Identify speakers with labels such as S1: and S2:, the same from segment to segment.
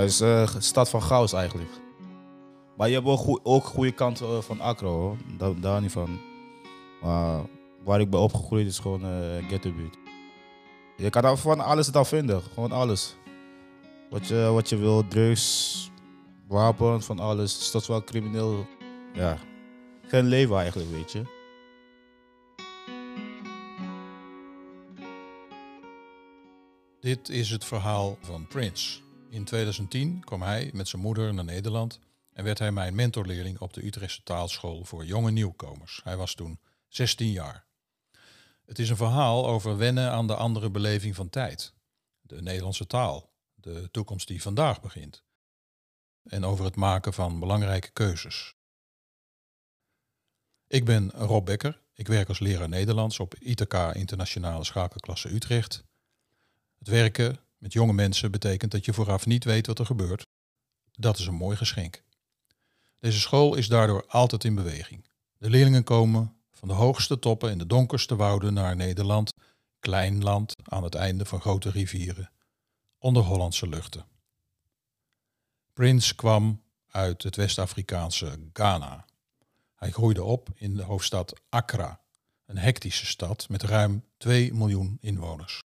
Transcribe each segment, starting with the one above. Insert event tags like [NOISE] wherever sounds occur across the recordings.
S1: Het is een stad van chaos eigenlijk. Maar je hebt ook, goe- ook goede kanten eh, van Accra hoor. Daar, daar niet van. Maar waar ik ben opgegroeid is gewoon uh. Je kan daar van alles dan vinden. Gewoon alles. Wat je, wat je wil, drugs, wapen, van alles. Het is toch wel crimineel. Ja. Geen leven eigenlijk, weet je.
S2: Dit is het verhaal van Prince. In 2010 kwam hij met zijn moeder naar Nederland en werd hij mijn mentorleerling op de Utrechtse taalschool voor jonge nieuwkomers. Hij was toen 16 jaar. Het is een verhaal over wennen aan de andere beleving van tijd. De Nederlandse taal, de toekomst die vandaag begint. En over het maken van belangrijke keuzes. Ik ben Rob Becker. Ik werk als leraar Nederlands op ITK Internationale Schakelklasse Utrecht. Het werken met jonge mensen betekent dat je vooraf niet weet wat er gebeurt. Dat is een mooi geschenk. Deze school is daardoor altijd in beweging. De leerlingen komen van de hoogste toppen in de donkerste wouden naar Nederland, klein land aan het einde van grote rivieren, onder Hollandse luchten. Prince kwam uit het West-Afrikaanse Ghana. Hij groeide op in de hoofdstad Accra, een hectische stad met ruim 2 miljoen inwoners.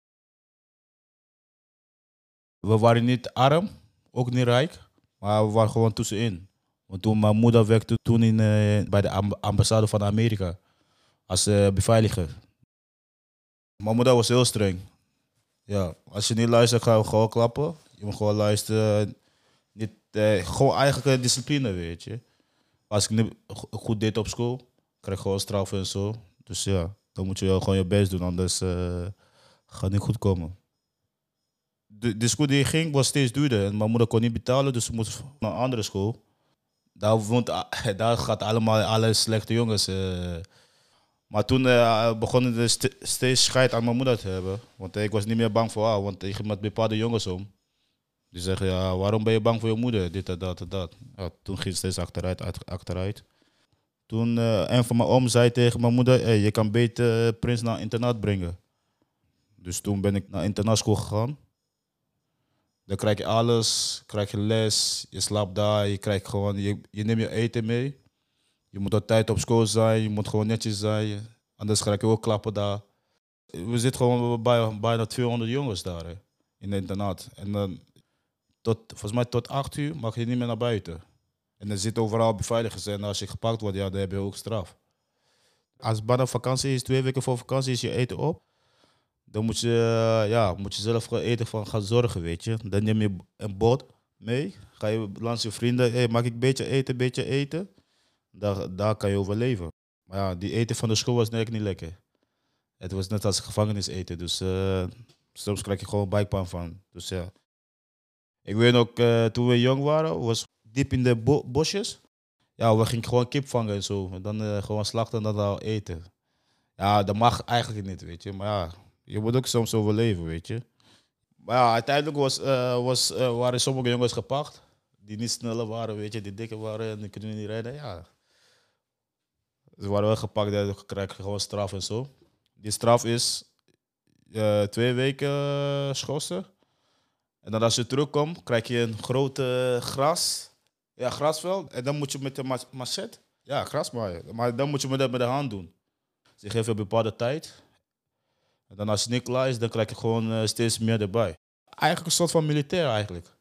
S1: We waren niet arm, ook niet rijk, maar we waren gewoon tussenin. Want toen mijn moeder werkte toen in, eh, bij de amb- ambassade van Amerika als eh, beveiliger. Mijn moeder was heel streng. Ja, als je niet luistert, ga je gewoon klappen. Je moet gewoon luisteren. Niet, eh, gewoon eigenlijk discipline, weet je. Als ik niet go- goed deed op school, krijg ik gewoon straf en zo. Dus ja, dan moet je gewoon je best doen, anders gaat het niet goed komen de, de school die ik ging was steeds duurder. En mijn moeder kon niet betalen, dus ze moest naar een andere school. Daar, woont, [LAUGHS] daar gaat allemaal alle slechte jongens. eh. Maar toen eh, begonnen st- steeds scheid aan mijn moeder te hebben. Want ik was niet meer bang voor haar, want ik ging met bepaalde jongens om. Die zeggen, ja, waarom ben je bang voor je moeder? Dit en dat en dat. Ja, toen ging het steeds achteruit, uit- achteruit. Toen eh, een van mijn oom zei tegen mijn moeder, hey, je kan beter Prins naar internaat brengen. Dus toen ben ik naar internaatschool gegaan. Dan krijg je alles, krijg je les, je slaapt daar, je krijgt gewoon, je, je neemt je eten mee. Je moet op tijd op school zijn, je moet gewoon netjes zijn, anders krijg je ook klappen daar. We zitten gewoon bij bijna 200 jongens daar in het internaat. En dan tot, volgens mij tot 8 uur mag je niet meer naar buiten. En er zitten overal beveiligers en als je gepakt wordt, ja, dan heb je ook straf. Als bijna vakantie is, twee weken voor vakantie, is je eten op dan moet je, eh, ja, moet je zelf eten van gaan zorgen, weet je. Dan neem je een bord mee, ga je langs je vrienden, hey, mag ik een beetje eten, een beetje eten? Daar, daar kan je overleven. Maar ja, die eten van de school was eigenlijk niet lekker. Het was net als gevangenis eten, dus eh, soms krijg je gewoon buikpijn van. Dus ja. Ik weet ook, eh, toen we jong waren, was diep in de bo- bosjes. Ja, we gingen gewoon kip vangen en zo. En dan gewoon slachten en dan eten. Ja, dat mag eigenlijk niet, weet je. Maar ja, je moet ook soms overleven, weet je. Maar ja, uiteindelijk was, eh, was, eh, waren sommige jongens gepakt. Die niet sneller waren, weet je. Die dikker waren en die kunnen niet rijden. Ja. Ze waren wel gepakt en krijgen gewoon straf en zo. Die straf is eh, twee weken schorsen. En dan als je terugkomt, krijg je een grote gras. Ja, grasveld. En dan moet je met de ma- machet. Ja, gras maaien. Maar dan moet je met met de hand doen. Ze geven een bepaalde tijd. En dan als het niet klaar is, dan krijg je gewoon eh, steeds meer erbij. Eigenlijk een soort van militair eigenlijk.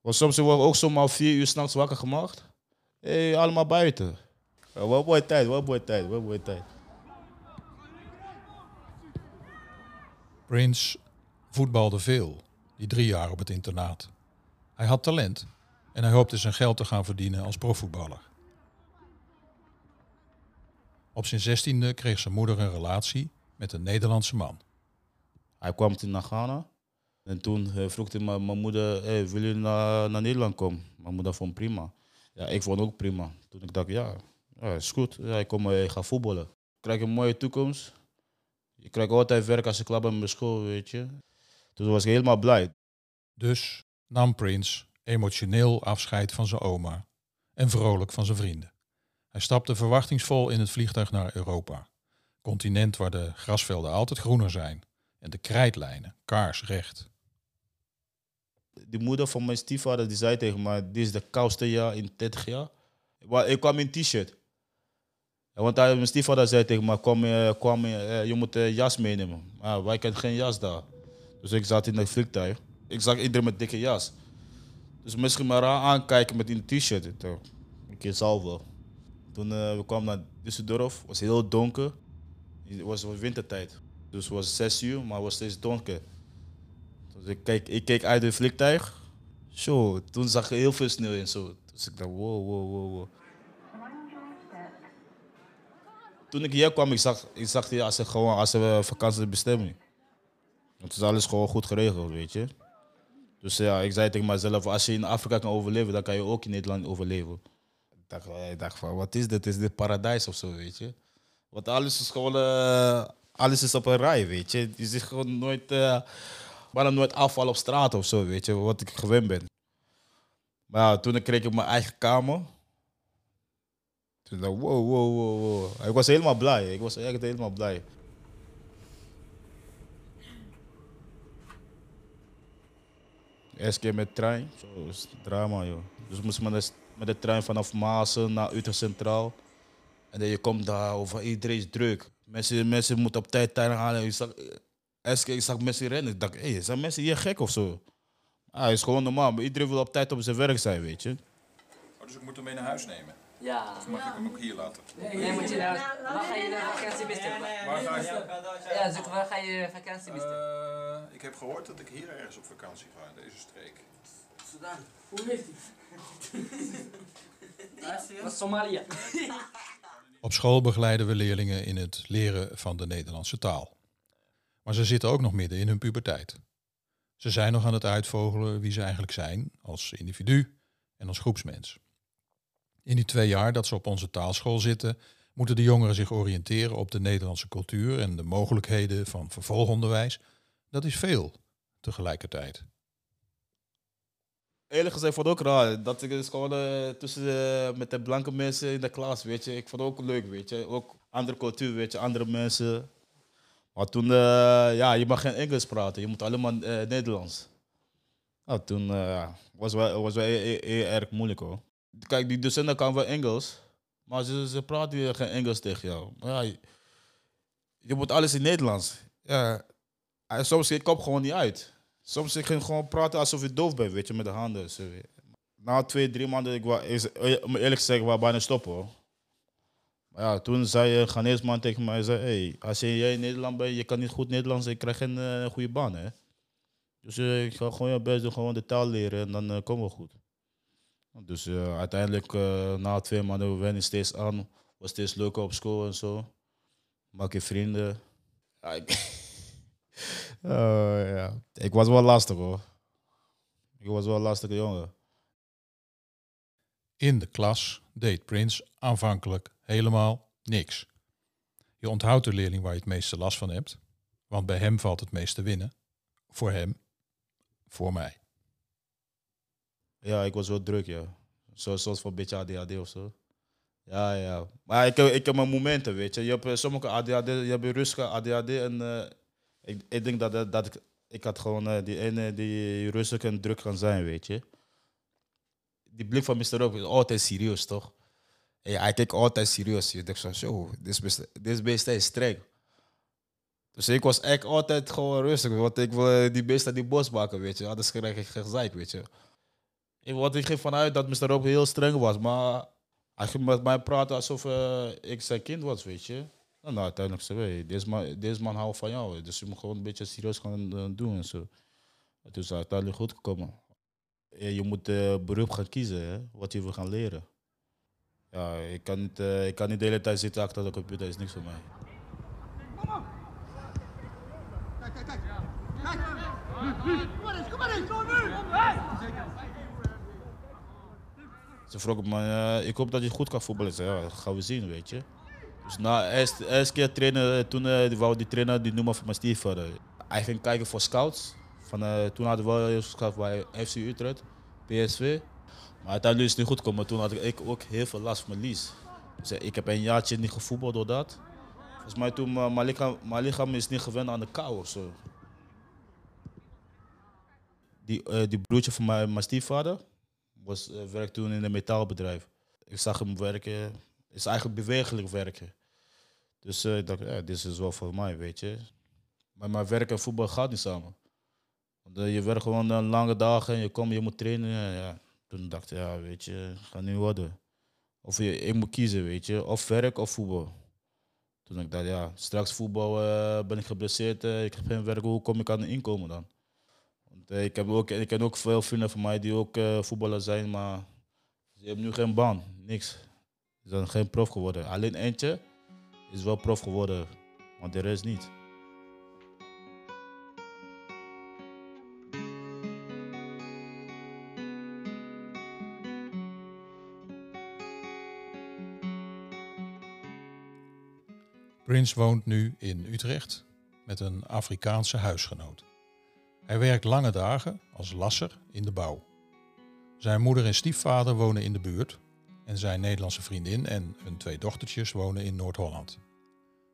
S1: Want soms worden we ook zomaar vier uur s'nachts wakker gemaakt. Hé, hey, allemaal buiten. Ja, wat een mooie tijd, wat een mooie tijd, wat een mooie tijd.
S2: Prince voetbalde veel, die drie jaar op het internaat. Hij had talent en hij hoopte zijn geld te gaan verdienen als profvoetballer. Op zijn zestiende kreeg zijn moeder een relatie met een Nederlandse man.
S1: Hij kwam toen naar Ghana. En toen eh, vroeg hij mijn moeder, hey, wil je naar, naar Nederland komen? Mijn moeder vond prima. Ja, ik vond ook prima. Toen ik dacht, ja, ja is goed. Ja, ik kom eh, ik ga voetballen. Ik krijg een mooie toekomst. Je krijgt altijd werk als je klaar bent met school, weet je. Toen was ik helemaal blij.
S2: Dus nam Prince emotioneel afscheid van zijn oma en vrolijk van zijn vrienden. Hij stapte verwachtingsvol in het vliegtuig naar Europa. Continent waar de grasvelden altijd groener zijn en de krijtlijnen kaarsrecht.
S1: die moeder van mijn stiefvader die zei tegen mij, dit is de koudste jaar in 30 jaar. Ik kwam in een t-shirt. Want mijn stiefvader zei tegen me, kom, eh, kom, eh, je moet een jas meenemen. Wij hadden geen jas daar. Dus ik zat in het vliegtuig. Ik zag iedereen met dikke jas. Dus misschien maar aankijken met een t-shirt. Dacht, Oké, zal wel. Toen eh, we kwamen naar Düsseldorf, het was heel donker. Het was wintertijd. Dus het was zes uur, maar het was steeds donker. Dus ik keek, ik keek uit het vliegtuig. Zo, toen zag ik heel veel sneeuw en zo. Dus ik dacht, wow, wow, wow, wow. Toen ik hier kwam, ik zag, ik zag die als gewoon als een vakantiebestemming. Het is alles gewoon goed geregeld, weet je. Dus ja, ik zei tegen mezelf, als je in Afrika kan overleven, dan kan je ook in Nederland overleven. Ik dacht, ik dacht van, wat is dit? Is dit paradijs of zo, weet je? Want alles is gewoon, eh, alles is op een rij, weet je. Je ziet gewoon nooit, uh, nooit afval op straat of zo, weet je, wat ik gewend ben. Maar ja, toen kreeg ik mijn eigen kamer. Toen dacht ik, wow, wow, wow, wow. Ik was helemaal blij, ik was echt helemaal blij. Eerste keer met trein, zo is drama joh. Dus we met de, met de trein vanaf Maasen naar Utrecht Centraal. En dan je komt daar over, iedereen is druk. Mensen, mensen moeten op tijd tijd halen. Ik zag, keer ik zag mensen rennen. Ik dacht, hé, hey, zijn mensen hier gek of zo? Ah, het is gewoon normaal, maar iedereen wil op tijd op zijn werk zijn, weet je.
S2: Oh, dus ik moet hem mee naar huis nemen?
S3: Ja.
S2: Of mag ik hem ook hier laten?
S3: Nee, moet je naar Waar ga je naar vakantie bestellen?
S2: Waar ga je?
S3: Ja, waar ga je vakantie bestellen?
S2: Eh, ik heb gehoord dat ik hier ergens op vakantie ga, in deze streek.
S3: Sudan. Hoe heet die? [LAUGHS] Was Somalia. [LAUGHS]
S2: Op school begeleiden we leerlingen in het leren van de Nederlandse taal. Maar ze zitten ook nog midden in hun puberteit. Ze zijn nog aan het uitvogelen wie ze eigenlijk zijn als individu en als groepsmens. In die twee jaar dat ze op onze taalschool zitten, moeten de jongeren zich oriënteren op de Nederlandse cultuur en de mogelijkheden van vervolgonderwijs. Dat is veel tegelijkertijd.
S1: Eerlijk gezegd vond ik ook raar. Dat ik dus gewoon eh, tussen de- met de blanke mensen in de klas, weet je. Ik vond het ook leuk, weet je. Ook andere cultuur, weet je, andere mensen. Maar toen, eh, ja, je mag geen Engels praten. Je moet alleen maar eh, Nederlands. Nou, toen eh, was wel, was wel heel, heel- heel erg moeilijk hoor. Kijk, die docenten kan wel Engels, maar ze, ze praten weer geen Engels tegen jou. Ja, je, moet alles in Nederlands. Ja, en soms ik kom gewoon niet uit. Soms ik ging gewoon praten alsof je doof bent, weet je, met de handen. Zo. Na twee, drie maanden, ik wou, om eerlijk te zeggen, ik bijna stoppen hoor. Maar ja, toen zei een Ghanese man tegen mij, zei, hey, als jij in Nederland bent, je kan niet goed Nederlands, je krijgt geen eh, goede baan hè. Dus eh, ik ga gewoon je best doen, gewoon de taal leren en dan eh, komen we goed. Dus eh, uiteindelijk, eh, na twee maanden, we wennen steeds aan. Was steeds leuker op school en zo. Maak je vrienden. Ja, ik, [LAUGHS] Oh, ja. ik was wel lastig hoor. Ik was wel een lastige jongen.
S2: In de klas deed Prins aanvankelijk helemaal niks. Je onthoudt de leerling waar je het meeste last van hebt, want bij hem valt het meeste winnen. Voor hem, voor mij.
S1: Ja, ik was wel druk, ja. Zo, soms van een beetje ADHD of zo. Ja, ja. Maar ik heb, ik heb mijn momenten, weet je. Je hebt eh, sommige ADHD, je hebt rustige ADHD en eh, ik, ik denk dat, dat, ik, ik had gewoon eh, die ene die rustig en druk kan zijn, weet je. Die blik van Mr. Rock is altijd serieus, toch? En hij kijkt altijd serieus. Je denkt zo, zo, dit beest is streng. Dus ik was echt altijd gewoon rustig, want ik wil eh, die beest uit die bos maken, weet je. Anders krijg ik gezeik, weet je. Ik, want ik ging vanuit dat Mr. Rob heel streng was, maar hij ging met mij praten alsof eh, ik zijn kind was, weet je. Nou, nou uiteindelijk zei hij, deze man, deze man houdt van jou, dus je moet gewoon een beetje serieus gaan eh, doen en zo. Het is uiteindelijk goed gekomen. Je moet eh beroep gaan kiezen, hè, wat je wil gaan leren. Ja, ik kan, niet, eh, ik kan niet de hele tijd zitten achter de computer, is niks voor mij. Ze vroeg me, ik hoop dat je goed kan voetballen. Ja, dat gaan we zien, weet je. Dus na eerst, eerste keer trainen, eh, toen die wou die trainer die noemen van mijn stiefvader. Hij ging kijken voor scouts. Van, eh, toen hadden we heel veel scouts bij FC Utrecht, PSV. Maar uiteindelijk is het niet goed gekomen. Toen had ik ook heel veel last van mijn lies. Ik heb een jaartje niet gevoetbald door dat. Volgens mij toen, mijn, lichaam, mijn lichaam is niet gewend aan de kou of zo. Die, die broertje van mijn, stiefvader was, werkte toen in een metaalbedrijf. Ik zag hem werken, is eigenlijk bewegelijk werken. Dus eh, ik dacht, ja, dit is wel voor mij, weet je. Maar mijn werk en voetbal gaat niet samen. Want eh, je werkt gewoon eh, lange dagen en je komt, je moet trainen. Toen dacht ik, ja, weet je, gaat niet worden. Of je, ik moet kiezen, weet je. Of werk of voetbal. Toen ik dacht, ja, straks voetbal ben ik geblesseerd. ik heb geen werk, hoe kom ik aan een inkomen dan? Want, ik, heb ook, ik ken ook veel vrienden van mij die ook voetballer zijn, maar ze hebben nu geen baan, niks. Ze zijn geen prof geworden. Alleen eentje is wel prof geworden, maar de rest niet.
S2: Prins woont nu in Utrecht met een Afrikaanse huisgenoot. Hij werkt lange dagen als lasser in de bouw. Zijn moeder en stiefvader wonen in de buurt en zijn Nederlandse vriendin en hun twee dochtertjes wonen in Noord-Holland.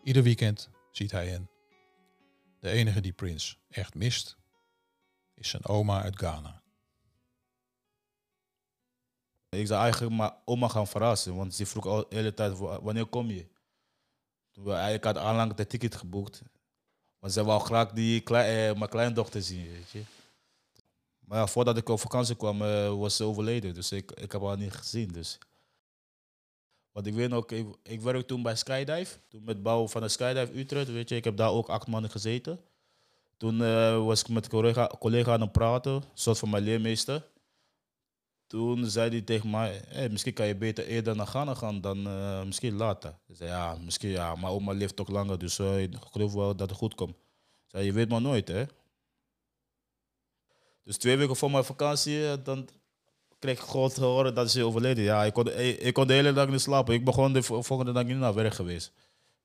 S2: Ieder weekend ziet hij hen. De enige die Prins echt mist is zijn oma uit Ghana.
S1: Ik zou eigenlijk mijn oma gaan verrassen, want ze vroeg al de hele tijd, "Wa- wanneer kom je? Eigenlijk had al lang de ticket geboekt. Maar ze wou graag die eh, mijn kleindochter zien, weet je. Maar voordat ik op vakantie kwam, eh, was ze overleden. Dus ik, ik heb haar niet gezien. Dus. Want ik weet nog, ik, ik werkte toen bij Skydive. Toen met bouwen van de Skydive Utrecht, weet je. Ik heb daar ook acht maanden gezeten. Toen eh, was ik met collega, collega aan het praten, een soort van mijn leermeester. Toen zei hij tegen mij, misschien kan je beter eerder naar Ghana gaan dan eh, misschien later. Ik zei, ja, misschien ja, maar oma leeft toch langer, dus eh, ik geloof wel dat het goed komt. Zei, je weet maar nooit, hè. Dus twee weken voor mijn vakantie, dan ik gewoon te horen dat ze overleden. Ja, ik kon, ik, kon de hele dag niet slapen. Ik ben gewoon de vo- volgende dag niet naar werk geweest.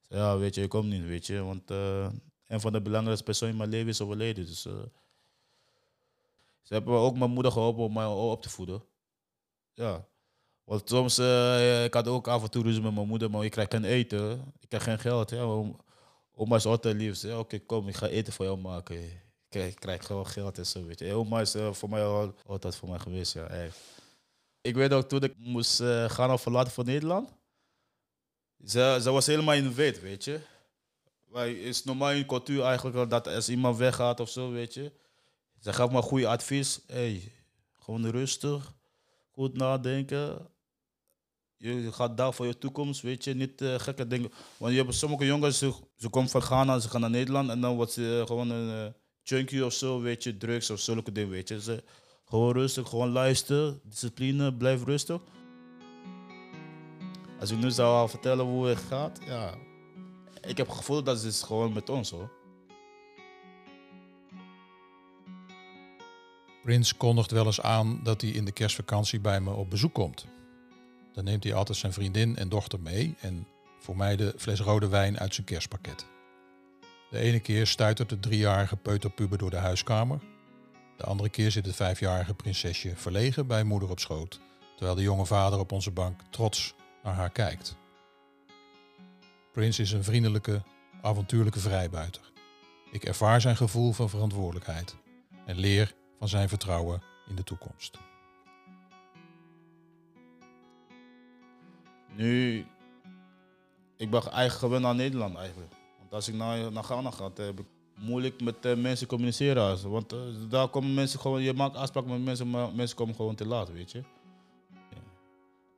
S1: Zei, ja, weet je, ik kom niet, weet je. Want eh, een van de belangrijkste personen in mijn leven is overleden. Dus, eh, ze hebben ook mijn moeder geholpen om mij op te voeden. Ja. Want soms, eh, ik had ook af en toe ruzie met mijn moeder, maar ik krijg geen eten. Ik krijg geen geld. Ja. Om- is altijd lief. Zei, Oké, kom, ik ga eten voor jou maken. Ik krijg, gewoon geld en zo, weet je. Oma is eh, voor mij al, altijd voor mij geweest, ja. Ik weet ook, toen ik moest eh, gaan of verlaten voor Nederland, ze, ze was helemaal in de weet, weet je. Maar is normaal in cultuur eigenlijk dat als iemand weggaat of zo, weet je. Ze gaf me goede advies. Hey, gewoon rustig, goed nadenken. Je gaat daar voor je toekomst, weet je, niet eh, gekke dingen. Want je hebt sommige jongens, ze, ze komen van Ghana, ze gaan naar Nederland en dan wordt ze gewoon een junkie of zo, weet je, drugs of zulke dingen, weet je. Gewoon rustig, gewoon luisteren, discipline, blijf rustig. Als ik nu zou vertellen hoe het gaat, ja, ik heb het gevoel dat is gewoon met ons hoor.
S2: Prins kondigt wel eens aan dat hij in de kerstvakantie bij me op bezoek komt. Dan neemt hij altijd zijn vriendin en dochter mee en voor mij de fles rode wijn uit zijn kerstpakket. De ene keer stuitert de driejarige peuterpuber door de huiskamer. De andere keer zit het vijfjarige prinsesje verlegen bij moeder op schoot, terwijl de jonge vader op onze bank trots naar haar kijkt. Prins is een vriendelijke, avontuurlijke vrijbuiter. Ik ervaar zijn gevoel van verantwoordelijkheid en leer van zijn vertrouwen in de toekomst.
S1: Nu, ik ben eigenlijk gewend aan Nederland eigenlijk. Als ik naar, naar Ghana ga, heb ik moeilijk met eh, mensen communiceren. Want eh, daar komen mensen gewoon, je maakt afspraken met mensen, maar mensen komen gewoon te laat, weet je. Ja.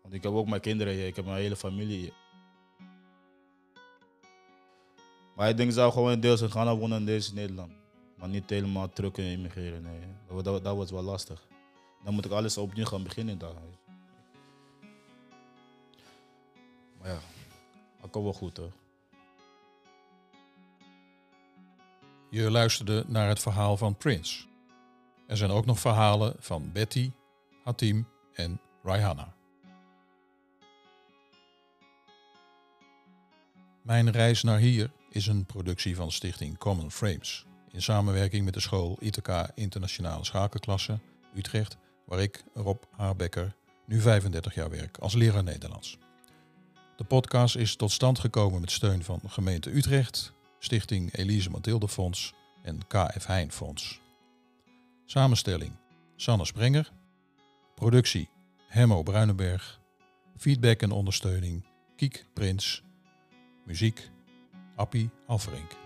S1: Want ik heb ook mijn kinderen hier, ik heb mijn hele familie hier. Maar ik denk ik gewoon deels in Ghana wonen in Nederland. Maar niet helemaal terug kunnen immigreren, nee. Dat, dat, wordt wel lastig. Dan moet ik alles opnieuw gaan beginnen daar. Maar ja, dat komt wel goed hoor.
S2: Je luisterde naar het verhaal van Prince. Er zijn ook nog verhalen van Betty, Hatim en Rihanna. Mijn reis naar hier is een productie van stichting Common Frames. In samenwerking met de school ITK Internationale Schakelklasse Utrecht, waar ik, Rob Haarbekker, nu 35 jaar werk als leraar Nederlands. De podcast is tot stand gekomen met steun van gemeente Utrecht, Stichting Elise Mathilde Fonds en KF Heijn Fonds. Samenstelling Sanne Sprenger. Productie Hemmo Bruinenberg. Feedback en ondersteuning Kiek Prins. Muziek Appie Alverink.